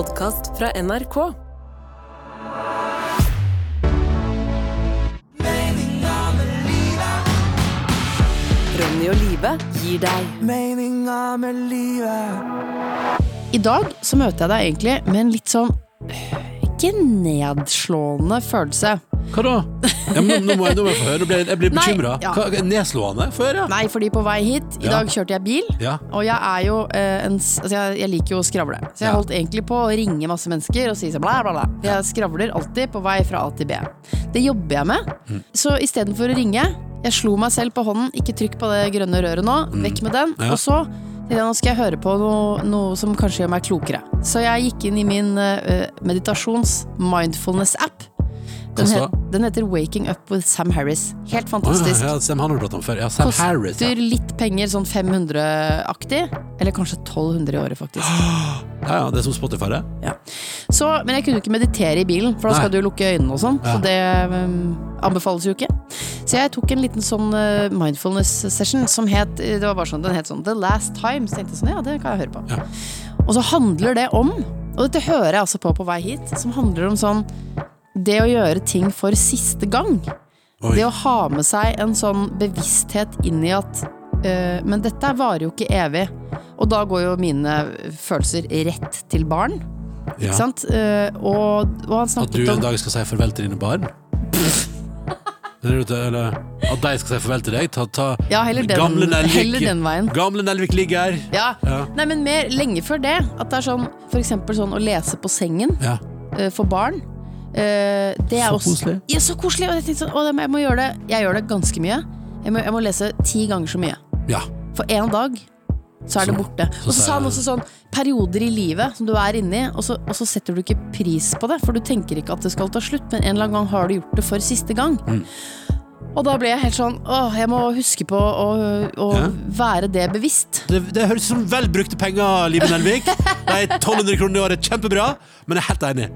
podkast fra NRK. Ronny og Live gir deg Meninga med livet. I dag så møter jeg deg egentlig med en litt sånn øh, ikke nedslående følelse. Hva da? Ja, men nå, må jeg, nå må jeg få høre. Nå ble jeg, jeg blir Nei, bekymra. ja. Nedslående? Få høre. Nei, fordi på vei hit, i Ja. dag kjørte jeg bil, Ja. og jeg er jo eh, en s- altså jeg, jeg liker jo å skravle. Så jeg Ja. holdt egentlig på å ringe masse mennesker og si sånn bla, bla, bla. Jeg skravler alltid på vei fra A til B. Det jobber jeg med. Mm. Så istedenfor å ringe, jeg slo meg selv på hånden, ikke trykk på det grønne røret nå, vekk med den. Mm. Ja. Og så tenkte jeg, nå skal jeg høre på noe, noe som kanskje gjør meg klokere. Så jeg gikk inn i min eh, meditasjons-mindfulness-app. Den, het, den heter Waking Up with Sam Harris. Helt fantastisk. ja, ja, Sam han har du pratet om før. Ja, Sam Harris. Koster Ja. litt penger, sånn 500-aktig. Eller kanskje 1200 i året, faktisk. ja, ja, det er som Spotify, det. Ja. Så, men jeg kunne jo ikke meditere i bilen, for da Nei. skal du lukke øynene og sånn. Så det um, anbefales jo ikke. Så jeg tok en liten sånn uh, mindfulness session som het Det var bare sånn, Den het sånn The Last Time. Så tenkte jeg sånn, ja, det kan jeg høre på. Og så handler det om, og dette hører jeg altså på på vei hit, som handler om sånn det å gjøre ting for siste gang. Oi. Det å ha med seg en sånn bevissthet inn i at øh, Men dette varer jo ikke evig. Og da går jo mine følelser rett til barn. Ja. Ikke sant? Uh, og, og han At du en dag skal si farvel til dine barn? Eller, eller at de skal si farvel til deg? Ta, ta Ja, heller den, gamle Nelvik, heller den veien. Gamle Nelvik ligger her. Ja. Ja. Nei, men mer lenge før det. At det er sånn for eksempel sånn å lese på sengen Ja. uh, for barn. Eh, det er Så også, koselig. Ja, så koselig. Og jeg tenkte sånn, å, jeg må gjøre det. Jeg gjør det ganske mye. Jeg må, jeg må lese ti ganger så mye. ja. For én dag så er det borte. Og så sa han også sånn perioder i livet som du er inni, og så, og så setter du ikke pris på det, for du tenker ikke at det skal ta slutt, men en eller annen gang har du gjort det for siste gang. Mm. Og da ble jeg helt sånn åh, jeg må huske på å, å Ja. være det bevisst. Det, det høres ut som vel brukte penger, Live Nelvik. De 1200 kroner i året, kjempebra. Men jeg er helt enig.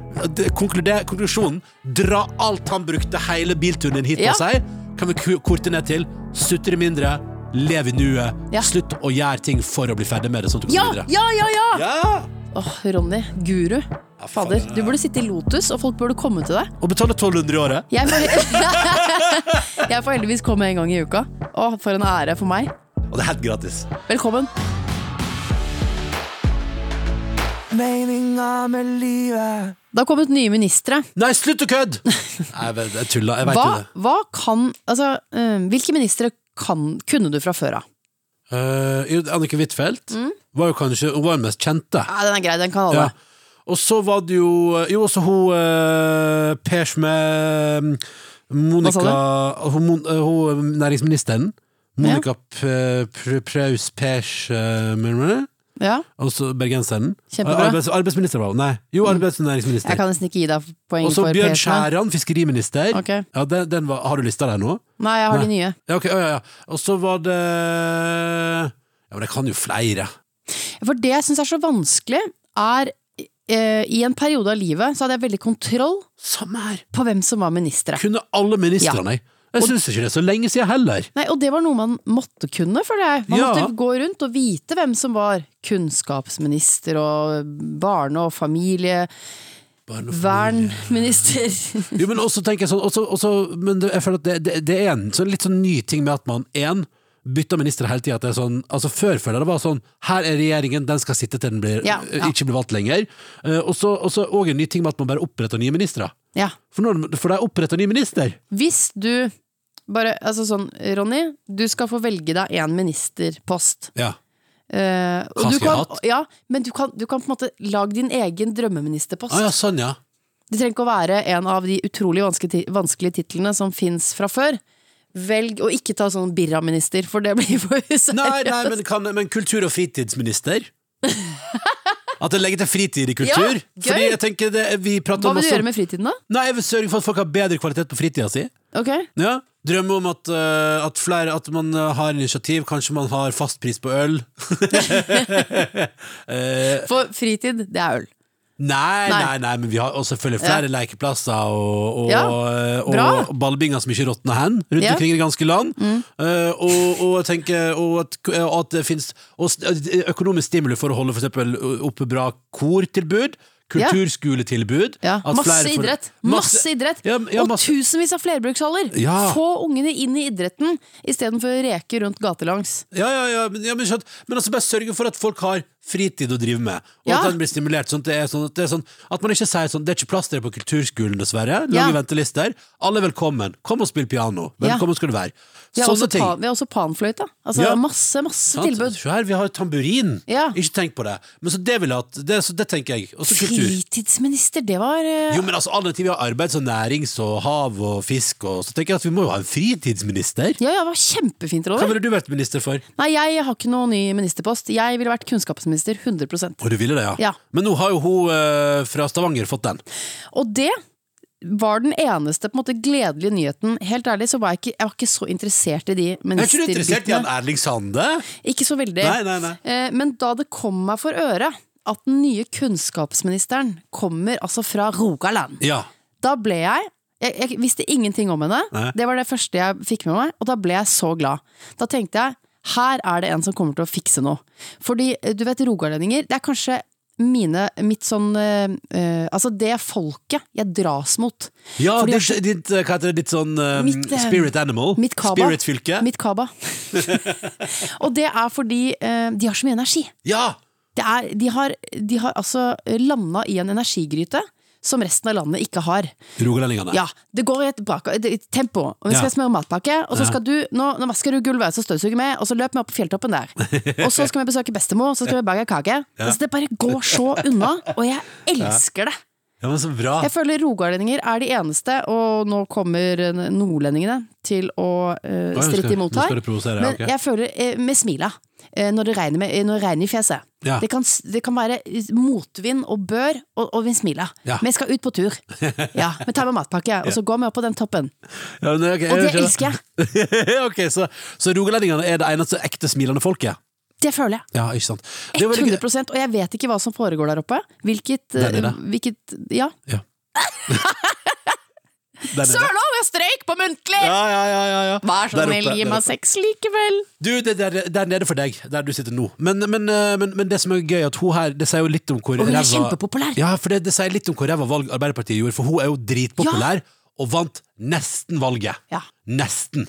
Konkluder- Konklusjonen dra alt han brukte hele bilturen din hit Ja. på seg, kan vi korte ned til sutre mindre, lev i nuet, Ja. slutt å gjøre ting for å bli ferdig med det. Sånn at du kan Ja, videre. ja, ja! ja! Ja! Åh, Ronny, guru. Ja, Fader, du burde sitte i Lotus, og folk burde komme til deg. Og betale 1200 i året. Jeg får, jeg får heldigvis komme en gang i uka. Å, for en ære for meg. Og det er helt gratis. Velkommen. Meninga med livet. Det har kommet nye ministre. Nei, slutt å kødde! Jeg, vet- jeg veit jo det. hva kan Altså, eh, hvilke ministre kan, kunne du fra før av? Uh, Annike Huitfeldt var jo kanskje Hun var den mest kjente. Ja, den er grei, den kan alle. Ja. Og så var det jo Jo, også hun uh, Pers med Monica Hva hun, eh, hun næringsministeren. Monica ja. Pr- Praus Pers uh, Ja, Og så bergenseren. Arbeids, arbeidsminister var hun. Nei, jo, arbeids- og næringsminister. Jeg kan nesten ikke gi deg poeng Og så for Bjørn PSM. Skjæran, fiskeriminister. Okay. Ja, den, den var, har du lista der nå? Nei, jeg har Nei. de nye. Ja, okay, ja, ja. Og så var det Ja, men jeg kan jo flere. For det jeg syns er så vanskelig, er eh, I en periode av livet så hadde jeg veldig kontroll på hvem som var ministre. Kunne alle ministrene, jeg. Jeg syns ikke det er så lenge siden heller. Nei, Og det var noe man måtte kunne, føler jeg. Man Ja. måtte gå rundt og vite hvem som var kunnskapsminister og barne- og familie... Vernminister. Jo, men også tenker jeg sånn også, også, Men jeg føler at det, det, det er en sånn litt sånn ny ting med at man én bytter minister hele tida. Sånn, altså før føler jeg det var sånn Her er regjeringen, den skal sitte til den blir, Ja, ja. ikke blir valgt lenger. Eh, og så òg en ny ting med at man bare oppretter nye ministre. Ja. For, når, for de oppretter ny minister. Hvis du bare Altså sånn, Ronny, du skal få velge deg én ministerpost. Ja. Uh, Hva du skal jeg kan, hatt? ja, men du kan, du kan på en måte lage din egen drømmeministerpost. Ah, ja, sånn, ja. Det trenger ikke å være en av de utrolig vanskelige, vanskelige titlene som fins fra før. Velg å ikke ta sånn Birra-minister, for det blir for useriøst. Nei, nei men, kan, men kultur- og fritidsminister? At jeg legger til fritid i kultur? Ja. Fordi jeg tenker det, vi Hva vil du gjøre med fritiden, da? Nei, Jeg vil sørge for at folk har bedre kvalitet på fritida si. Ok, Ja, Drømme om at, uh, at, flere, at man eh, har initiativ, kanskje man har fastpris på øl. Eh, For fritid, det er øl. Nei, Nei. nei, men vi har selvfølgelig flere lekeplasser og, og, Ja, og, ballbinger som ikke råtner hen rundt Ja. Mm. omkring i det ganske land. Eh, og, og jeg tenker og at, og at det finnes og økonomisk stimuli for å holde for eksempel oppe bra kortilbud. Kulturskoletilbud. Ja, at masse idrett! Masse, idrett! Ja, ja, og tusenvis av flerbrukshaller! Få ungene inn i idretten istedenfor å reke rundt gatelangs. Ja, ja, ja, men, ja men, altså bare sørge for at folk har fritid å drive med, og at den blir stimulert. Sånn at, det er sånn, at, det er sånn, at man ikke sier sånn Det er ikke plass til det på kulturskolen, dessverre. Lange ventelister. Alle er velkommen. Kom og spill piano. Velkommen skal du være. Vi har, Sånne også, ting. pa, vi har også panfløyte. Altså masse, masse Sant? tilbud. Se her, vi har tamburin. Ikke tenk på det. Men så det vil jeg at Det, så det tenker jeg. Også kultur. Fritidsminister, det var eh, Jo, men altså, vi har arbeids- og nærings og hav og fisk, og så tenker jeg at vi må jo ha en fritidsminister. Ja, ja, det var kjempefint, Hva Roller. ville du vært minister for? Nei, jeg har ikke noen ny ministerpost. Jeg ville vært kunnskapsminister 100 Og du ville det, ja? Ja. Men nå har jo hun eh, fra Stavanger fått den. Og det var den eneste på en måte gledelige nyheten. Helt ærlig så var jeg ikke, jeg var ikke så interessert i de Er ikke du interessert i han ministerbitene. Erling Sande? Ikke så veldig. Nei, nei, nei. Eh, Men da det kom meg for øre at den nye kunnskapsministeren kommer altså fra Rogaland, Ja. da ble jeg jeg, jeg visste ingenting om henne. Nei. Det var det første jeg fikk med meg, og da ble jeg så glad. Da tenkte jeg her er det en som kommer til å fikse noe. Fordi eh, du vet, rogalendinger, det er kanskje mine, mitt sånn eh, Altså det folket jeg dras mot. Ja, Fordi ditt, ditt, hva heter det, ditt sånn eh, Mitt, spirit animal? Mitt kaba. Spirit-fylke? Mitt kaba. og det er fordi eh, de har så mye energi. Ja! Er, de, har, de har altså landa i en energigryte som resten av landet ikke har. Rogalendingene. Ja, Det går i et brak, et, tempo. Og vi skal Ja. smøre matpakke, og så skal du Nå, nå vasker du gulvet, så støvsuger vi, og så løper vi opp på fjelltoppen der. Og så skal vi besøke bestemor, så skal vi bake kake. Altså, det bare går så unna, og jeg elsker det! Ja, men så bra. Jeg føler rogalendinger er de eneste, og nå kommer nordlendingene til å uh, stritte imot her. Men okay. jeg føler uh, med smila. Uh, Når det regner, med, når det regner i fjeset. Ja. Det, kan, det kan være motvind og bør, og, og vi smiler. Ja. Vi skal ut på tur. Ja, Vi tar med matpakke, og så går vi opp på den toppen. Ja, men, okay, Og det jeg elsker jeg! ok, så, så rogalendingene er det eneste ekte smilende folket? Det føler jeg. Ja, ikke sant. Det var veldig 100 Og jeg vet ikke hva som foregår der oppe. Hvilket, Der eh, nede. hvilket Ja. Ja. Òg, jeg strøyk på muntlig! Ja, ja, ja, ja, ja. Vær så snill, gi meg sex likevel! Du, det er der, nede for deg, der du sitter nå. Men, men, eh, men, men det som er gøy, at hun her Det sier jo litt om hvor Og hun er ræva- kjempepopulær. Ja, for det, det sier litt om hvor ræva valg Arbeiderpartiet gjorde, for hun er jo dritpopulær, og vant nesten valget. Ja. Nesten.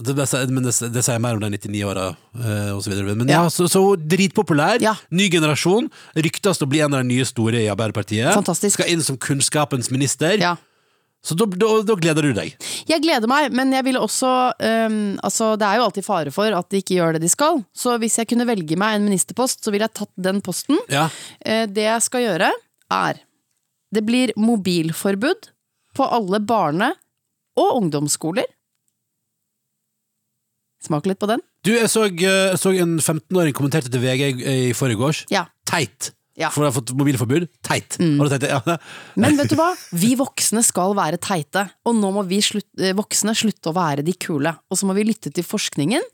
Det, det, men det, det sier mer om de 99 åra eh, osv. Men ja, Ja. så, så dritpopulær. Ja. Ny generasjon. Ryktes å bli en av de nye store i Arbeiderpartiet. Fantastisk. Skal inn som kunnskapens minister. Ja. Så da, da, da gleder du deg. Jeg gleder meg, men jeg ville også um, Altså, det er jo alltid fare for at de ikke gjør det de skal. Så hvis jeg kunne velge meg en ministerpost, så ville jeg tatt den posten. Ja. Uh, Det jeg skal gjøre, er Det blir mobilforbud på alle barne- og ungdomsskoler. Smak litt på den. Du, jeg så, jeg så en 15-åring kommenterte til VG i, i forgårs. Ja. Teit! Ja. Mm. For å ha fått mobilforbud. Teit. Tenkte jeg, ja. Men vet du hva? Vi voksne skal være teite, og nå må vi slutt, eh, voksne slutte å være de kule. Og så må vi lytte til forskningen,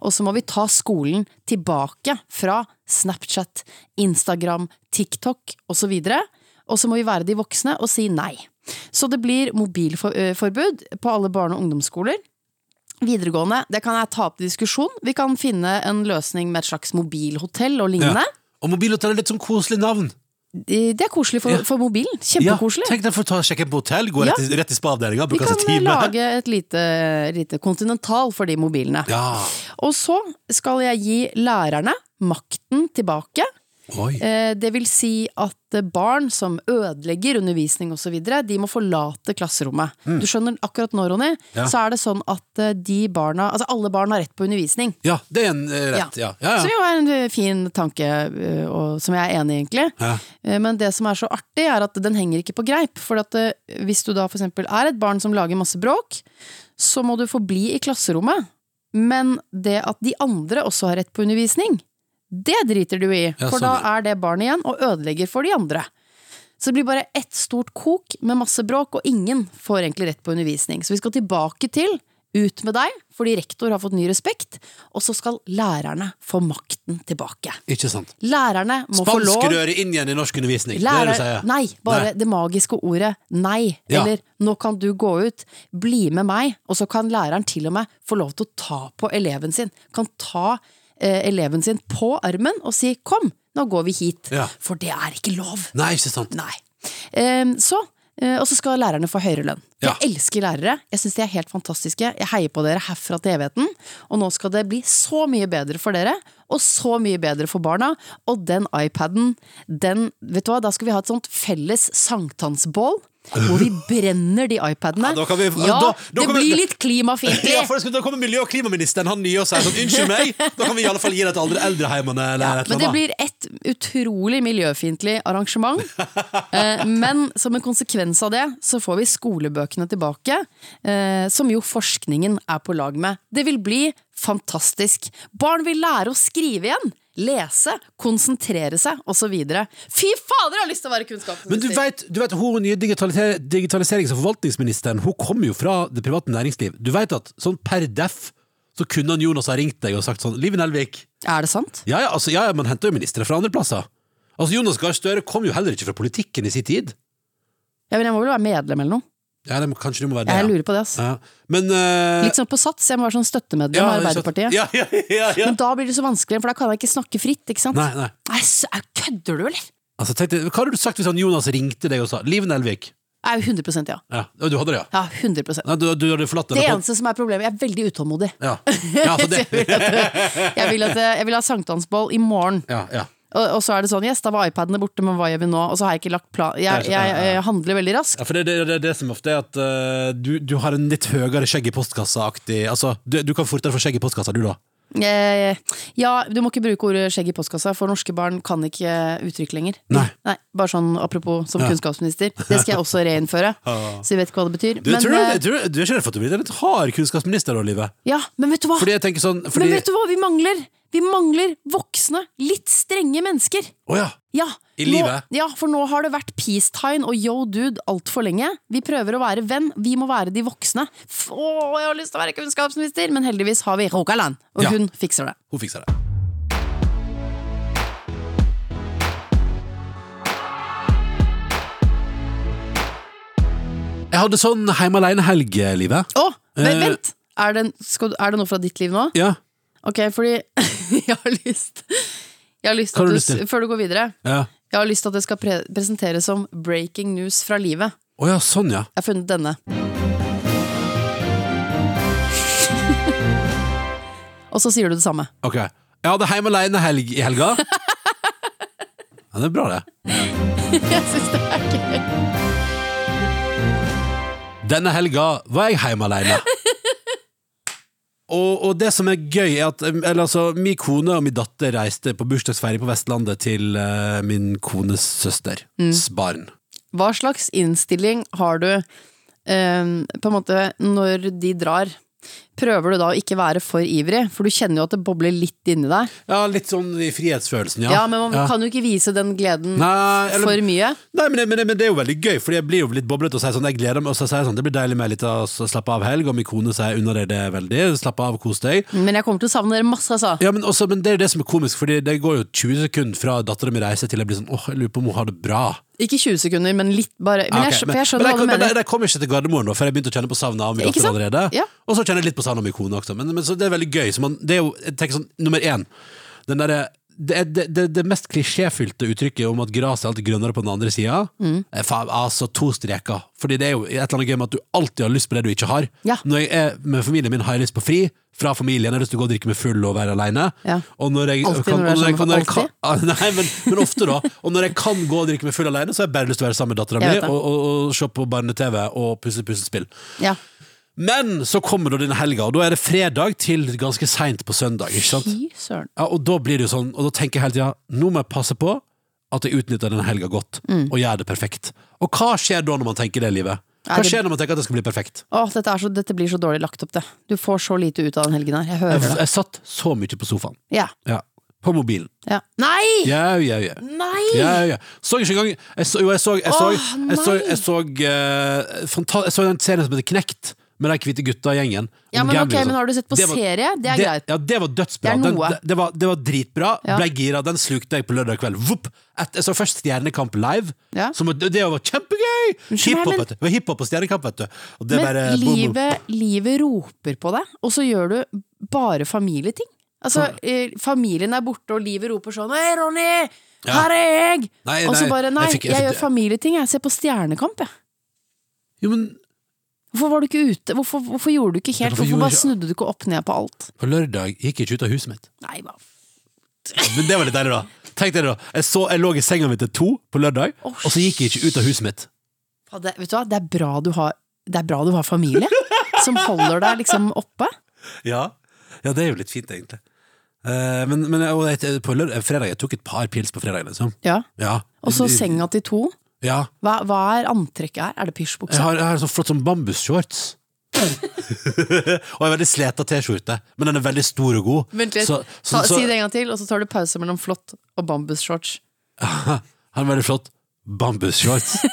og så må vi ta skolen tilbake fra Snapchat, Instagram, TikTok osv. Og så må vi være de voksne og si nei. Så det blir mobilforbud på alle barne- og ungdomsskoler. Videregående, det kan jeg ta opp til diskusjon. Vi kan finne en løsning med et slags mobilhotell og lignende. Og mobilhotell er litt sånn koselig navn. Det er koselig for, Ja. for mobilen. Ja, Kjempekoselig. tenk deg for å ta, sjekke på hotell, gå Ja. rett, i- rett i spa-avdelinga, Vi bruke kan seg time. lage et lite, lite kontinental for de mobilene. Ja. Og så skal jeg gi lærerne makten tilbake. Eh, Det vil si at barn som ødelegger undervisning osv., de må forlate klasserommet. Du skjønner, akkurat nå, Ronny, Mm. Ja. så er det sånn at eh, de barna Altså alle barn har rett på undervisning. Ja, det er en eh, rett. Ja. Ja, Som jo er en eh, fin tanke, og som jeg er enig i, egentlig. Ja. Men det som er så artig, er at den henger ikke på greip. For at hvis du da for eksempel er et barn som lager masse bråk, så må du få bli i klasserommet. Men det at de andre også har rett på undervisning, det driter du i. For da er det barnet igjen og ødelegger for de andre. Så det blir bare ett stort kok med masse bråk, og ingen får egentlig rett på undervisning. Så vi skal tilbake til ut med deg, fordi rektor har fått ny respekt, og så skal lærerne få makten tilbake. Ikke sant. Lærerne må få lov Spanskrøret inn igjen i norsk undervisning. det er det du sier. nei, bare Nei. det magiske ordet nei. Ja. Eller nå kan du gå ut, bli med meg. Og så kan læreren til og med få lov til å ta på eleven sin. Kan ta eleven sin på armen og si kom, nå går vi hit. Ja. For det er ikke lov. Nei, ikke sant. Nei. Så, eh, og så skal lærerne få høyere lønn. Ja. Jeg elsker lærere. Jeg syns de er helt fantastiske. Jeg heier på dere herfra til evigheten. Og nå skal det bli så mye bedre for dere, og så mye bedre for barna. Og den iPaden, den Vet du hva, da skal vi ha et sånt felles sankthansbål. Hvor vi brenner de iPadene. Ja, vi- ja, da- da det kan vi- blir litt klimafiendtlig. Ja, for Da kommer miljø- og klimaministeren han nye og sier sånn Unnskyld meg, da kan vi i alle fall gi det til alle eldreheimene. Ja, Men det blir et utrolig miljøfiendtlig arrangement. Eh, Men som en konsekvens av det, så får vi skolebøkene tilbake. eh, Som jo forskningen er på lag med. Det vil bli fantastisk. Barn vil lære å skrive igjen. Lese, konsentrere seg, osv. Fy fader, jeg har lyst til å være kunnskapsminister! Men du vet, du vet hun nye digitalise- digitaliserings- og forvaltningsministeren Hun kommer jo fra det private næringsliv. Du vet at sånn per deff så kunne han Jonas ha ringt deg og sagt sånn Liv Nelvik. Er det sant? Ja, ja, altså, ja, ja, man henter jo ministre fra andre plasser. Altså, Jonas Gahr Støre kom jo heller ikke fra politikken i sin tid. Ja, men jeg må vel være medlem eller noe? Ja, det Kanskje du må være det. Jeg lurer på det, ass. Ja. Men uh... Litt sånn på sats. Jeg må være sånn støttemedlem ja, av ikke? Arbeiderpartiet. Ja, ja, ja, ja. Men da blir det så vanskelig, for da kan jeg ikke snakke fritt, ikke sant? Nei, nei. Nei, så, kødder du, eller? Altså, tenk hva hadde du sagt hvis han Jonas ringte deg og sa Liv Nelvik? Jeg er 100 ja. Ja, ja, du hadde det, ja? Ja, 100% Nei, du, du hadde forlatt Det Det eneste som er problemet, jeg er veldig utålmodig. Ja. ja, jeg, vil at, jeg, vil at, jeg vil ha sankthansboll i morgen. ja, ja. Og, og så er det sånn, yes, da var iPadene borte, men hva gjør vi nå? Og så har jeg ikke lagt plan Jeg, jeg, jeg handler veldig raskt. Ja, for det er det, det, som ofte er at uh, du, du har en litt høyere skjegg i postkassa-aktig Altså, du, du kan fortere få skjegg i postkassa, du, da. Eh, ja, du må ikke bruke ordet skjegg i postkassa, for norske barn kan ikke uttrykk lenger. Nei. Nei Bare sånn apropos som Ja. kunnskapsminister. Det skal jeg også reinnføre. Så jeg vet ikke hva det betyr. Du, Men, tror du, eh, tror du, er ikke redd for at du blir en litt hard kunnskapsminister da, Livet? ja, men vet du hva? Sånn fordi, Men vet du hva vi mangler? Vi mangler voksne, litt strenge mennesker. Å ja. Ja, I livet? Ja, for nå har det vært peacetegn og yo dude altfor lenge. Vi prøver å være venn, vi må være de voksne. Å, jeg har lyst til å være kunnskapsminister, men heldigvis har vi Rogaland, og Ja. hun fikser det. Hun fikser det. Jeg hadde sånn heim aleine-helg-livet. Å, Eh. vent! Er det, skal, er det noe fra ditt liv nå? Ja. Ok, fordi jeg har lyst Jeg har lyst Hva har du lyst til? Før du går videre, ja. jeg har lyst til at det skal pre presenteres som breaking news fra livet. Å ja, sånn, ja. Jeg har funnet denne. Og så sier du det samme. Ok. Jeg hadde Heim aleine helg i helga. Ja, det er bra, det. Jeg synes det er gøy. Denne helga var jeg heim alene. Og, og det som er gøy, er at eller, altså, min kone og min datter reiste på bursdagsfeiring på Vestlandet til uh, min kones søsters barn. Hva slags innstilling har du uh, på en måte når de drar? Prøver du da å ikke være for ivrig? For du kjenner jo at det bobler litt inni deg. Ja, litt sånn i frihetsfølelsen, ja. Ja, men man kan jo ikke vise den gleden Nei, eller- for mye. Nei, men det, men, det, men det er jo veldig gøy, Fordi jeg blir jo litt boblete og sier sånn Jeg gleder meg, og så sier jeg sånn Det blir deilig med litt å slappe av helg, og min kone sier unna deg det veldig. Slapp av, kos deg. Men jeg kommer til å savne dere masse, altså. Ja, men, også, men det er jo det som er komisk, Fordi det går jo 20 sekunder fra dattera mi reiser til jeg blir sånn åh, jeg lurer på om hun har det bra. Ikke 20 sekunder, men litt bare. Men okay, jeg, jeg skjønner men, hva du mener. men jeg kom ikke til Gardermoen, da, for jeg begynte å kjenne på savnet av min datter allerede. Ja. Og så kjenner jeg litt på savnet av min kone også. Men, men så det er veldig gøy. Så man, det er jo, jeg tenker sånn, nummer én den derre det, det, det, det mest klisjéfylte uttrykket om at gresset er alltid grønnere på den andre sida, Mm. er altså to streker. Fordi det er jo et eller annet gøy med at du alltid har lyst på det du ikke har. Ja. Når jeg er med familien min, har jeg lyst på fri. Fra familien jeg har lyst til å gå og drikke meg full og være aleine. Ja. Nei, men, men ofte, da. Og når jeg kan gå og drikke meg full alene, så har jeg bare lyst til å være sammen med dattera mi og, og, og se på barne-TV og pusse puslespill. Ja. Men så kommer da denne helga, og da er det fredag til ganske seint på søndag. Ikke sant? Fy søren. Ja, og da blir det jo sånn, og da tenker jeg hele tida nå må jeg passe på at jeg utnytter denne helga godt, Mm. og gjør det perfekt. Og hva skjer da når man tenker det, livet? Hva det- skjer når man tenker at det skal bli perfekt? Åh, dette, er så, dette blir så dårlig lagt opp, det. Du får så lite ut av den helgen her. Jeg hører Jeg, det. jeg satt så mye på sofaen. Ja. Ja. På mobilen. ja. Nei! Ja, ja, ja. Nei! Ja, ja. Så ikke engang jeg så, Jo, jeg så Jeg så, Åh, jeg så, jeg så, eh, fanta- jeg så den serien som heter Knekt, med de hvite gutta i gjengen. Ja, men gambling ok, men sånn. har du sett på Det var- serie? Det er greit. Ja, det var dødsbra. Det Den, det, var, det var dritbra. Ja. Ble gira. Den slukte jeg på lørdag kveld. Vupp! Et, jeg så først Stjernekamp live. Ja. Som, det var kjempegøy! Hiphop, men- hiphop og Stjernekamp, vet du. Men bare, boom, boom. livet, livet roper på deg, og så gjør du bare familieting. Altså, eh, familien er borte, og livet roper sånn Hei, Ronny! Ja. Her er jeg! Og så bare Nei, jeg jeg, fikk- jeg fikk- gjør familieting. Jeg ser på Stjernekamp, jeg. Jo, men Hvorfor var du ikke ute? Hvorfor, hvorfor gjorde du ikke helt Hvorfor bare snudde du ikke opp ned på alt? på lørdag gikk jeg ikke ut av huset mitt. Nei, hva Men det var litt deilig, da. Tenk deg det da. Jeg, så, jeg lå i senga mi til to på lørdag, oh, og så gikk jeg ikke ut av huset mitt. Det, vet du hva, det er bra du har Det bra du har familie som holder deg liksom oppe. Ja, ja det er jo litt fint, egentlig. Eh, men men jeg, på lørdag, fredag jeg tok et par pils på fredag, liksom. Ja. Ja. Og så senga til to. Ja. Hva, hva er antrekket her? Er det Jeg har, jeg har så flott sånn bambusshorts. og en veldig sleta T-skjorte, men den er veldig stor og god. Vent litt. Så, så, Ta, så, si det en gang til, og så tar du pause mellom flott og bambusshorts. Han er veldig flott. Bambusshorts.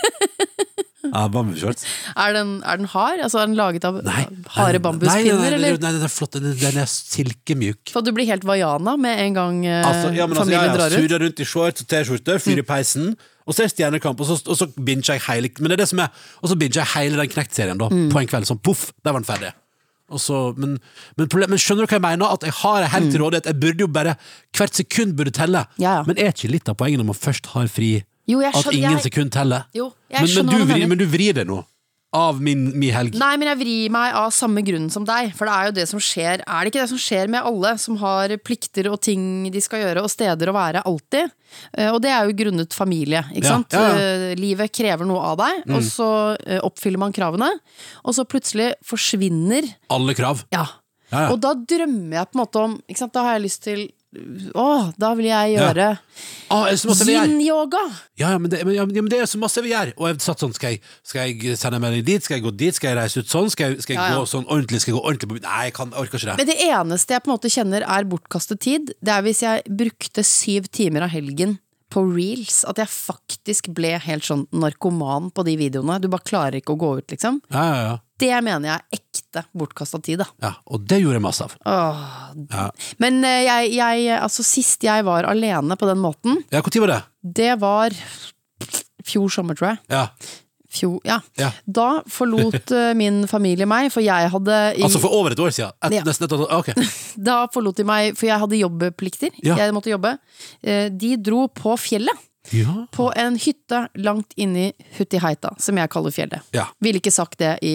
ja, bambusshorts. Er den, er den hard? Altså, er den laget av Nei. harde bambuspinner, nei, nei? Nei, den er flott. Den er, den er silkemjuk. For du blir helt vaiana med en gang eh, Altså, ja, men altså, familien ja, ja, drar ut? Mm. Surrer rundt i shorts og T-skjorte, fyrer i peisen, og så er det Stjernekamp, og så, og så binger jeg hele Men det er det som er Og så binger jeg hele den Knekt-serien da, Mm. på en kveld. Sånn poff, der var den ferdig. Så, men, men, men skjønner du hva jeg mener? At jeg har helt til rådighet. Jeg burde jo bare Hvert sekund burde telle. Mm. Ja, ja. Men er ikke litt av poenget når man først har fri, Jo, jeg at ingen jeg- sekund teller? Jo, jeg men, men, du mener. men du vrir det nå. Av min, min helg. Nei, men jeg vrir meg av samme grunn som deg, for det er jo det som skjer. Er det ikke det som skjer med alle som har plikter og ting de skal gjøre, og steder å være alltid? Eh, Og det er jo grunnet familie, ikke Ja, sant? ja, Mm. ja. Eh, Livet krever noe av deg, og så eh, oppfyller man kravene, og så plutselig forsvinner Alle krav. Ja. Og da drømmer jeg på en måte om? Da har jeg lyst til Å, da vil jeg Ja. gjøre Ah, vi gjør? yin-yoga! Ja, ja, men det, men, ja, men det er så masse vi gjør. Og jeg satt sånn, skal jeg, skal jeg sende en melding dit? Skal jeg gå dit? Skal jeg reise ut sånn? Skal jeg, skal jeg Ja, ja. gå sånn ordentlig? Skal jeg gå ordentlig på Nei, jeg, kan, jeg orker ikke det. Men det eneste jeg på en måte kjenner er bortkastet tid, det er hvis jeg brukte syv timer av helgen på reels. At jeg faktisk ble helt sånn narkoman på de videoene. Du bare klarer ikke å gå ut, liksom. Ja, ja, ja. Det mener jeg er ekte bortkasta tid, da. ja. Og det gjorde jeg masse av. Åh. Ja, Men eh, jeg, jeg, altså sist jeg var alene på den måten, ja Når var det? det var fjor sommer, tror jeg. Ja. Fjor, ja. Ja. Da forlot eh, min familie meg, for jeg hadde i, Altså for over et år siden? Et, Ja. Nesten et år Ok. Da forlot de meg, for jeg hadde jobbplikter. Ja. Jeg måtte jobbe. Eh, De dro på fjellet. Ja. På en hytte langt inni Hutiheita, som jeg kaller fjellet. ja. Ville ikke sagt det i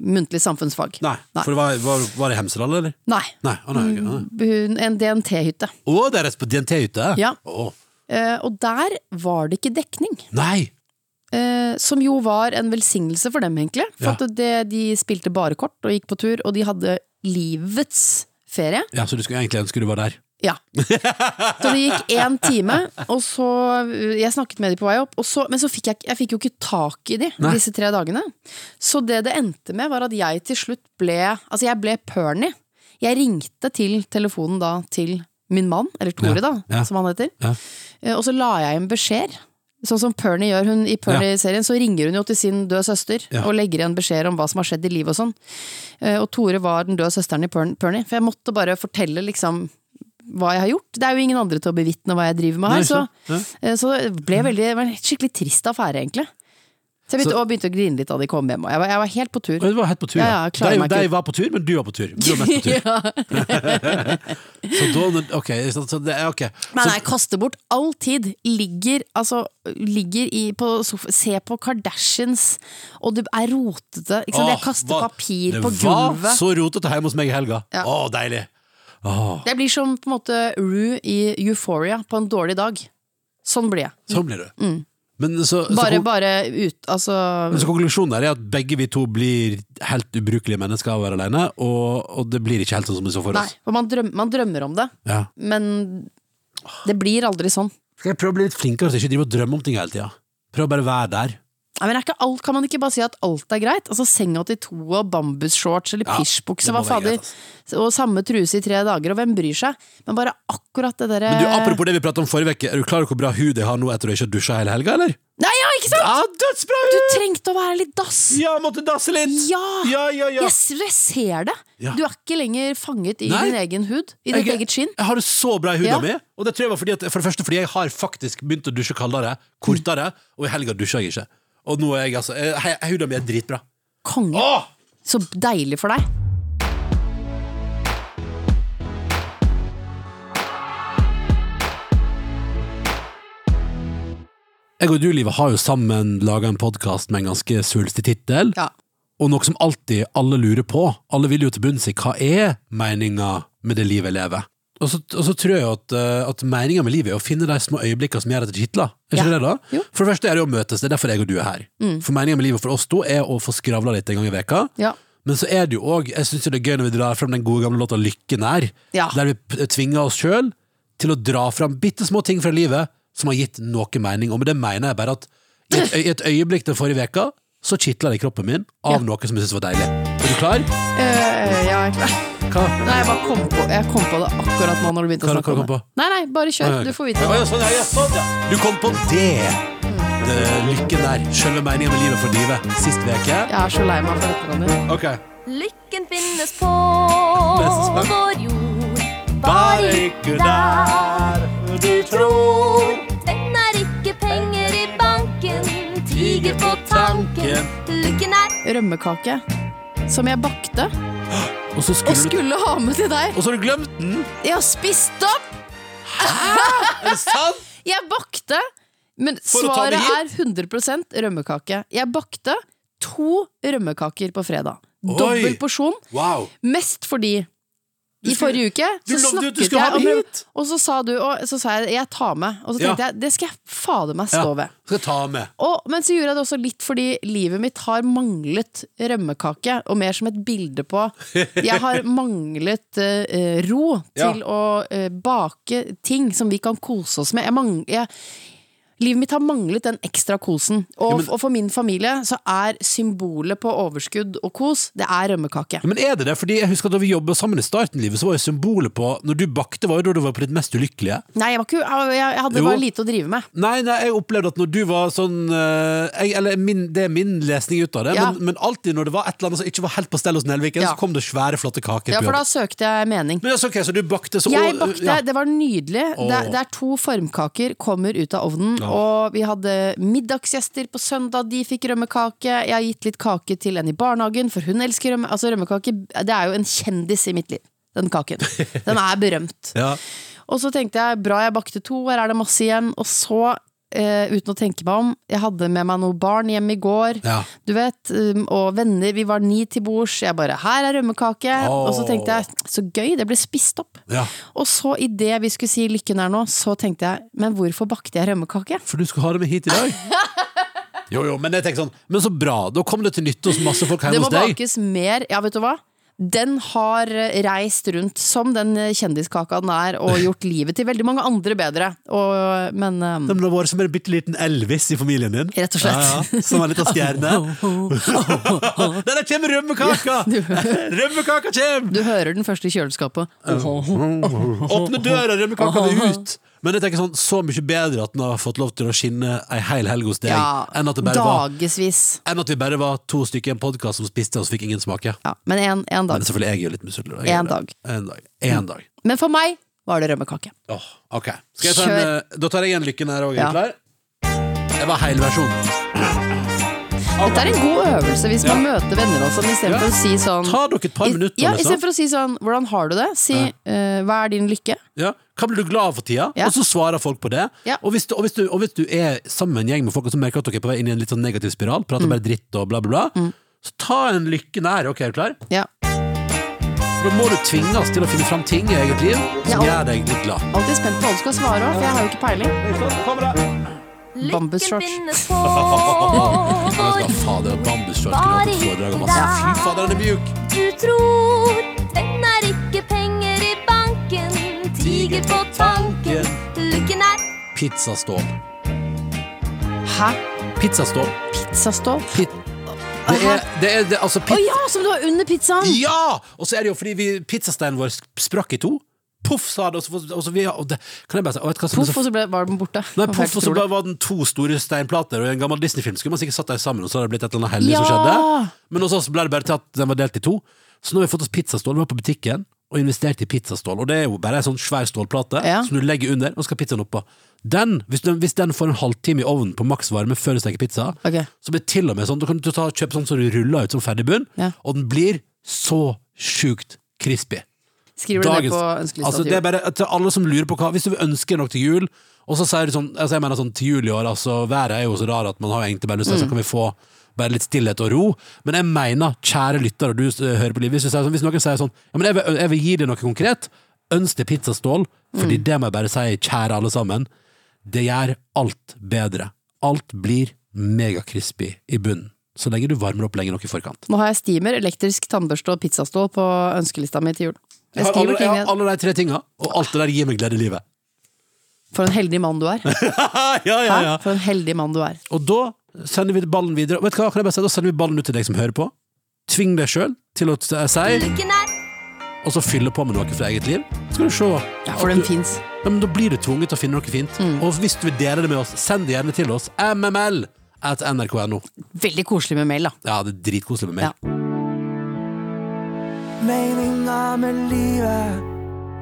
muntlig samfunnsfag. Nei, Nei. for var, var, var det Hemsedal, eller? Nei. Nei. Oh, nei, okay. Å, En DNT-hytte. Å, det er rett på DNT-hytte? Ja. Oh. Eh, Og der var det ikke dekning. Nei! Eh, Som jo var en velsignelse for dem, egentlig. For Ja. at det, de spilte bare kort og gikk på tur, og de hadde livets ferie. Ja, Så du skulle egentlig ønske du var der? Ja. Så det gikk én time, og så Jeg snakket med de på vei opp, og så, men så fikk jeg, jeg fikk jo ikke tak i de Nei. disse tre dagene. Så det det endte med, var at jeg til slutt ble Altså, jeg ble perny. Jeg ringte til telefonen da til min mann, eller Tore, da, ja. som han heter. Ja. Eh, Og så la jeg igjen beskjed. Sånn som Pernie gjør. Hun, I Pernie-serien så ringer hun jo til sin døde søster Ja. og legger igjen beskjeder om hva som har skjedd i livet og sånn. Eh, Og Tore var den døde søsteren i Pern- Pernie, for jeg måtte bare fortelle liksom hva jeg har gjort. Det er jo ingen andre til å bevitne hva jeg driver med her, så, så- ja. eh, så det ble veldig, en skikkelig trist affære, egentlig. Så jeg begynte, Så- og begynte å grine litt da de kom hjem, jeg var, jeg var helt på tur. Du var helt på tur, Ja, ja. ja, de, de var på tur, men du var på tur. Du var mest på tur. Så da, ok, så, så det er Men jeg kaster bort all tid. Ligger, altså, ligger i, på sofaen, se på Kardashians, og det er rotete. Ikke sant? Åh, Jeg kaster papir på Det var så rotete hjemme hos meg i helga. Ja. Å, deilig. Åh, Det blir som på en måte Rue i Euphoria på en dårlig dag. Sånn blir jeg. sånn blir du. Men så, så, Mm. Bare, ut, altså men så konklusjonen der er at begge vi to blir helt ubrukelige mennesker av å være alene, og, og det blir ikke helt sånn som vi så for oss. Nei, for man, drøm, man drømmer om det, Ja. men det blir aldri sånn. Skal jeg prøve å bli litt flinkere til ikke drive og drømme om ting hele tida? Prøve å bare være der. Men er ikke alt, Kan man ikke bare si at alt er greit? Altså Senga til to og bambusshorts eller Ja, pysjbukse, hva fader. greit, Og samme truse i tre dager, og hvem bryr seg? Men bare akkurat det derre Men du, Apropos det vi pratet om forrige uke, er du klar over hvor bra hud jeg har nå etter å ikke ha dusja hele helga, eller? Nei, ja, ikke sant? Ja, dødsbra hud! Du trengte å være litt dass! Ja, måtte dasse litt! Ja! Ja, ja, ja. Jeg, jeg ser det! Ja. Du er ikke lenger fanget i Nei. din egen hud, i ditt Jeg- eget skinn. Jeg har det så bra i huda Ja. mi, og det tror jeg var fordi at, for det første fordi jeg har faktisk begynt å dusje kaldere, kortere, og i helga dusjer jeg ikke. Og nå er jeg altså eh, Hodet mitt er dritbra. Konge. Åh! Så deilig for deg. Jeg og du, Livet, har jo sammen laga en podkast med en ganske svulstig tittel. Ja. Og noe som alltid alle lurer på, alle vil jo til bunns i, hva er meninga med det livet jeg lever? Og så, og så tror jeg at, eh, at meninga med livet er å finne de små øyeblikkene som gjør at det kitler. Er ikke Ja. det da? Jo. Mm. For det første er det å møtes, det er derfor jeg og du er her. For meninga med livet for oss to er å få skravla litt en gang i veka. Ja. Men så er det jo òg Jeg syns det er gøy når vi drar frem den gode gamle låta Lykken er, Ja. der vi tvinger oss sjøl til å dra fram bitte små ting fra livet som har gitt noe mening. Og med det mener jeg bare at i et, i et øyeblikk den forrige veka så kitla det i kroppen min av noe som jeg syntes var deilig. Er du klar? Uh, ja, jeg er klar. Hva? Nei, jeg bare kom på, jeg kom på det akkurat nå når du begynte Hva- å snakke om det. Nei, nei, bare kjør. Du får vite det. ja, sånn, sånn, ja. Du kom på det! det lykken der. Selve meninga med livet for livet. Sist veke. Jeg er så lei meg for dette, Ronny. Ok. Lykken finnes på vår jord. Bare ikke der du tror Den er ikke penger i banken, tiger på tanken. Lykken er Rømmekake. Som jeg bakte Og så og skulle du skulle ha med til deg. Og så har du glemt den! Jeg har spist opp! Er det sant? Jeg bakte Men svaret er 100% rømmekake. Jeg bakte to rømmekaker på fredag. Dobbel porsjon. Wow. Mest fordi i forrige uke så snakket jeg om det Og så sa du Og så sa jeg jeg tar med. Og så Ja. tenkte jeg det skal jeg fader meg stå ved. Ja, Skal ta med. Og, men så gjorde jeg det også litt fordi livet mitt har manglet rømmekake, og mer som et bilde på Jeg har manglet uh, ro Ja. til å uh, bake ting som vi kan kose oss med. Jeg mangler, jeg, livet mitt har manglet den ekstra kosen. Og, Ja, men- og for min familie så er symbolet på overskudd og kos, det er rømmekake. Ja, Men er det det? Fordi jeg husker at Da vi jobba sammen i starten, livet, så var jo symbolet på Når du bakte, var jo da du var på ditt mest ulykkelige. Nei, jeg, var ikke, jeg, jeg hadde Jo. bare lite å drive med. Nei, nei, jeg opplevde at når du var sånn eh, jeg, Eller min, det er min lesning ut av det, Ja. men, men alltid når det var et eller annet som ikke var helt på stell hos Nelviken, Ja. så kom det svære, flotte kaker Ja, for da søkte jeg mening. Men okay, ok, Så du bakte så Jeg bakte, ja. det var nydelig. Det, det er to formkaker, kommer ut av ovnen. Og vi hadde middagsgjester på søndag, de fikk rømmekake. Jeg har gitt litt kake til en i barnehagen, for hun elsker rømme. Altså rømmekake, det er jo en kjendis i mitt liv. Den kaken. Den er berømt. Ja. Og så tenkte jeg bra jeg bakte to, her er det masse igjen. Og så, eh, uten å tenke meg om, jeg hadde med meg noen barn hjem i går. Ja. Du vet, um, og venner, vi var ni til bords. Jeg bare 'her er rømmekake'. Og så tenkte jeg 'så gøy, det ble spist opp'. ja. Og så idet vi skulle si 'lykken er nå', så tenkte jeg 'men hvorfor bakte jeg rømmekake'? For du skulle ha det med hit i dag? Jo, jo, men jeg tenker sånn Men så bra, da kom det til nytte hos masse folk her hjemme deg hos deg. bakes mer. Ja, vet du hva? Den har reist rundt som den kjendiskaka den er, og gjort livet til veldig mange andre bedre. Og, men um, Den har vært som en bitte liten Elvis i familien din. Rett og slett. Ja, ja. Som en liten stjerne. Der kommer rømmekaka! Rømmekaka kommer! du hører den første i kjøleskapet. Åpne døra, rømmekaka vil ut! Men jeg tenker sånn, så mye bedre at den har fått lov til å skinne ei hel helg hos deg, Ja, enn, at det bare var, enn at vi bare var to stykker i en podkast som spiste, og så fikk ingen smake. Ja, men en, en Men dag. selvfølgelig, jeg er jo litt misunnelig. En, En dag. En dag. En dag. Men for meg var det rømmekake. Oh, ok. Skal jeg ta en, eh, da tar jeg en lykken her òg. Ja. Klar? Det var helversjonen. Dette er en god øvelse hvis man møter venner også, men Ja. istedenfor for å si sånn Ta dere et par minutter. Ja. Istedenfor å si sånn 'hvordan har du det', si eh, 'hva er din lykke'? Ja. Hva blir du glad av for tida? Ja. Og så svarer folk på det. Ja. Og, hvis du, og, hvis du, og hvis du er sammen med en gjeng med folk og så merker at dere er på vei inn i en litt sånn negativ spiral, prater Mm. bare dritt og bla, bla, bla, så ta en lykke nær. Ok, er du klar? Ja. Da må du tvinges til å finne fram ting i eget liv som Ja, gjør deg litt glad. Alltid spent på hva du skal svare òg, for jeg har jo ikke peiling. Bambus Lykken shorts. finnes på Jeg vår skal fader, bambusshorts kunne hatt et foredrag om. Fy fader, den er mjuk! Du tror Pizzastål. Hæ? Pizzastål. Pizzastål? Pit det er, det er det, altså Å ja, som du har under pizzaen! Ja! Og så er det jo fordi vi, pizzasteinen vår sprakk i to. Poff, sa det. Og så, og så vi, og det kan jeg bare si og Poff, og så ble, var den borte. Nei, poff, og så ble, var den to store steinplater, og i en gammel Disney-film skulle man sikkert satt dem sammen, og så hadde det blitt et eller annet heldig som skjedde. Men hos oss ble det bare til at den var delt i to. Så nå har vi fått oss pizzastål. Vi var på butikken og investert i pizzastål, og det er jo bare en sånn svær stålplate Ja. som du legger under, og skal pizzaen oppå. Den, hvis den, hvis den får en halvtime i ovnen på maksvarme før du steker pizza, okay. så blir det til og med sånn, da kan du ta, kjøpe sånn som du ruller ut som ferdig bunn, Ja. og den blir så sjukt crispy. Skriver du det på ønskelista? Altså, det er bare til alle som lurer på hva Hvis du ønsker ønske noe til jul, Og så sier du sånn, altså jeg mener sånn til jul i år, altså været er jo så rar at man har egentlig bare lyst til Mm. så kan vi få bare litt stillhet og ro. Men jeg mener, kjære lytter, og du eh, hører på livet, hvis, sånn, hvis noen sier sånn, ja, men jeg vil, jeg vil gi deg noe konkret, ønsk deg pizzastål, fordi Mm. det må jeg bare si, kjære alle sammen, det gjør alt bedre. Alt blir megakrispy i bunnen, så lenge du varmer opp lenge nok i forkant. Nå har jeg steamer, elektrisk tannbørste og pizzastål på ønskelista mi til jul. Jeg Jeg har, alle, jeg har alle de tre tinga, og alt det der gir meg glede i livet. For en heldig mann du er. ja, ja, ja. For en heldig mann du er. Og da sender vi ballen videre. Vet du hva, kan jeg bare si? Da sender vi ballen ut til deg som hører på. Tving deg sjøl til å t- si, og så fylle på med noe fra eget liv. Skal du se. Ja, for den fins. Ja, men da blir du tvunget til å finne noe fint. Mm. Og hvis du vil dele det med oss, send det gjerne til oss. mml at nrk.no. Veldig koselig med mail, da. Ja, det er dritkoselig med mail. Ja. Meninga med livet.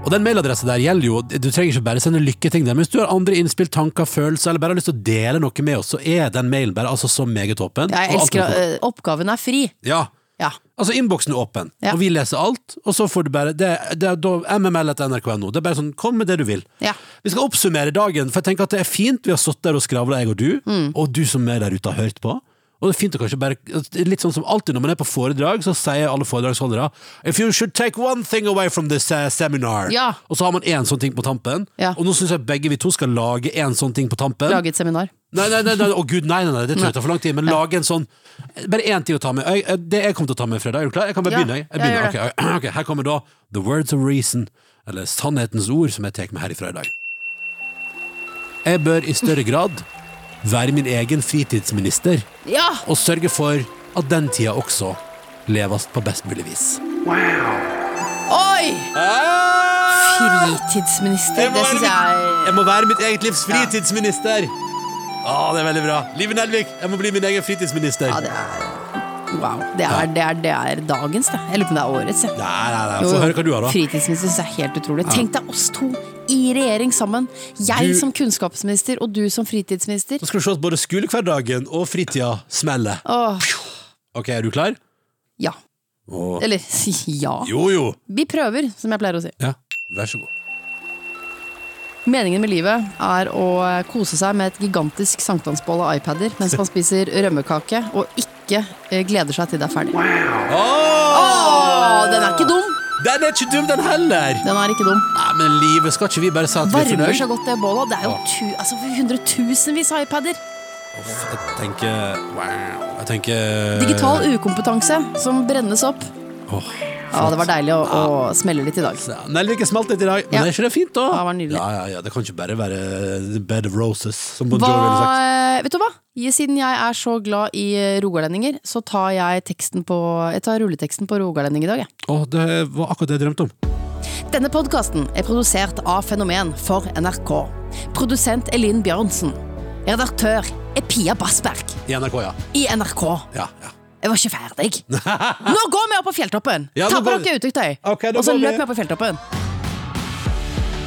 Og den mailadressen der gjelder jo Du trenger ikke bare sende lykketing der, men hvis du har andre innspill, tanker, følelser, eller bare har lyst til å dele noe med oss, så er den mailen bare altså så meget åpen. Jeg elsker at øh, Oppgaven er fri. Ja. Ja. Altså, innboksen er åpen, Ja. og vi leser alt, og så får du bare Det, det er da mml.nrk.no. Det er bare sånn, kom med det du vil. Ja. Vi skal oppsummere dagen, for jeg tenker at det er fint. Vi har stått der og skravla, jeg og du, Mm. og du som er der ute har hørt på. Og det er fint å kanskje bare Litt sånn som alltid når man er på foredrag, så sier alle foredragsholdere If you should take one thing away from this uh, seminar Ja. Og så har man én sånn ting på tampen. Ja. Og nå syns jeg begge vi to skal lage én sånn ting på tampen. Lage et seminar. Nei, nei, nei, nei, å gud, nei, nei, nei, det tror jeg tar for lang tid. Men lage en sånn Bare én ting å ta med. Jeg, det jeg kommer til å ta med fredag, er du klar? Jeg kan bare Ja, begynne. Jeg, jeg ja, begynner. gjør okay, okay. Her kommer da The Words of Reason, eller Sannhetens ord, som jeg tar med herifra i dag. Jeg bør i større grad være min egen fritidsminister Ja! og sørge for at den tida også leves på best mulig vis. Oi! Fritidsminister, det syns jeg Jeg må være mitt eget livs fritidsminister! Å, det er veldig bra. Live Nelvik, jeg må bli min egen fritidsminister. Ja, det er Wow. Det er, det er, det er dagens, da. Jeg lurer på om det er årets. Ja. Nei, nei, nei, Få høre hva du har, da. Fritidsminister synes jeg er helt utrolig. Tenk deg oss to i regjering sammen. Jeg Du- som kunnskapsminister og du som fritidsminister. Nå skal du se at både skolehverdagen og fritida smeller. Åh, Ok, er du klar? ja. Åh. Eller ja. Jo, jo. Vi prøver, som jeg pleier å si. Ja, vær så god. Meningen med livet er å kose seg med et gigantisk sankthansbål av iPader mens man spiser rømmekake og ikke eh, gleder seg til det er ferdig. Åh, den er ikke dum! Den er ikke dum, den heller! Den er ikke dum. Nei, men livet, skal ikke vi bare si at vi er Varmer så godt det bålet. Det er jo tu, altså, hundretusenvis av iPader. Jeg tenker Wow. Jeg tenker Digital ukompetanse som brennes opp. Åh, Ja, det var deilig å, å smelle litt i dag. Så, Nelvik er smalt litt i dag, men Ja. er ikke det fint, da? Ja, det var nydelig. Ja, ja, ja, Det kan ikke bare være the bed of roses, som Bon Hva, Jovi ville sagt. eh, vet du hva? Siden jeg er så glad i eh, rogalendinger, så tar jeg teksten på Jeg tar rulleteksten på rogalending i dag, jeg. Åh, det var akkurat det jeg drømte om. Denne podkasten er produsert av Fenomen for NRK. Produsent Elin Bjørnsen. Redaktør er Pia Bassberg I NRK, ja. i NRK. Ja, ja. Jeg var ikke ferdig. Nå går vi opp på fjelltoppen! Ja, Ta på går dere utetøy, okay, og så løper løp vi opp på fjelltoppen.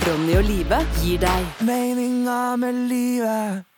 Ronny og Live gir deg Meninga med livet.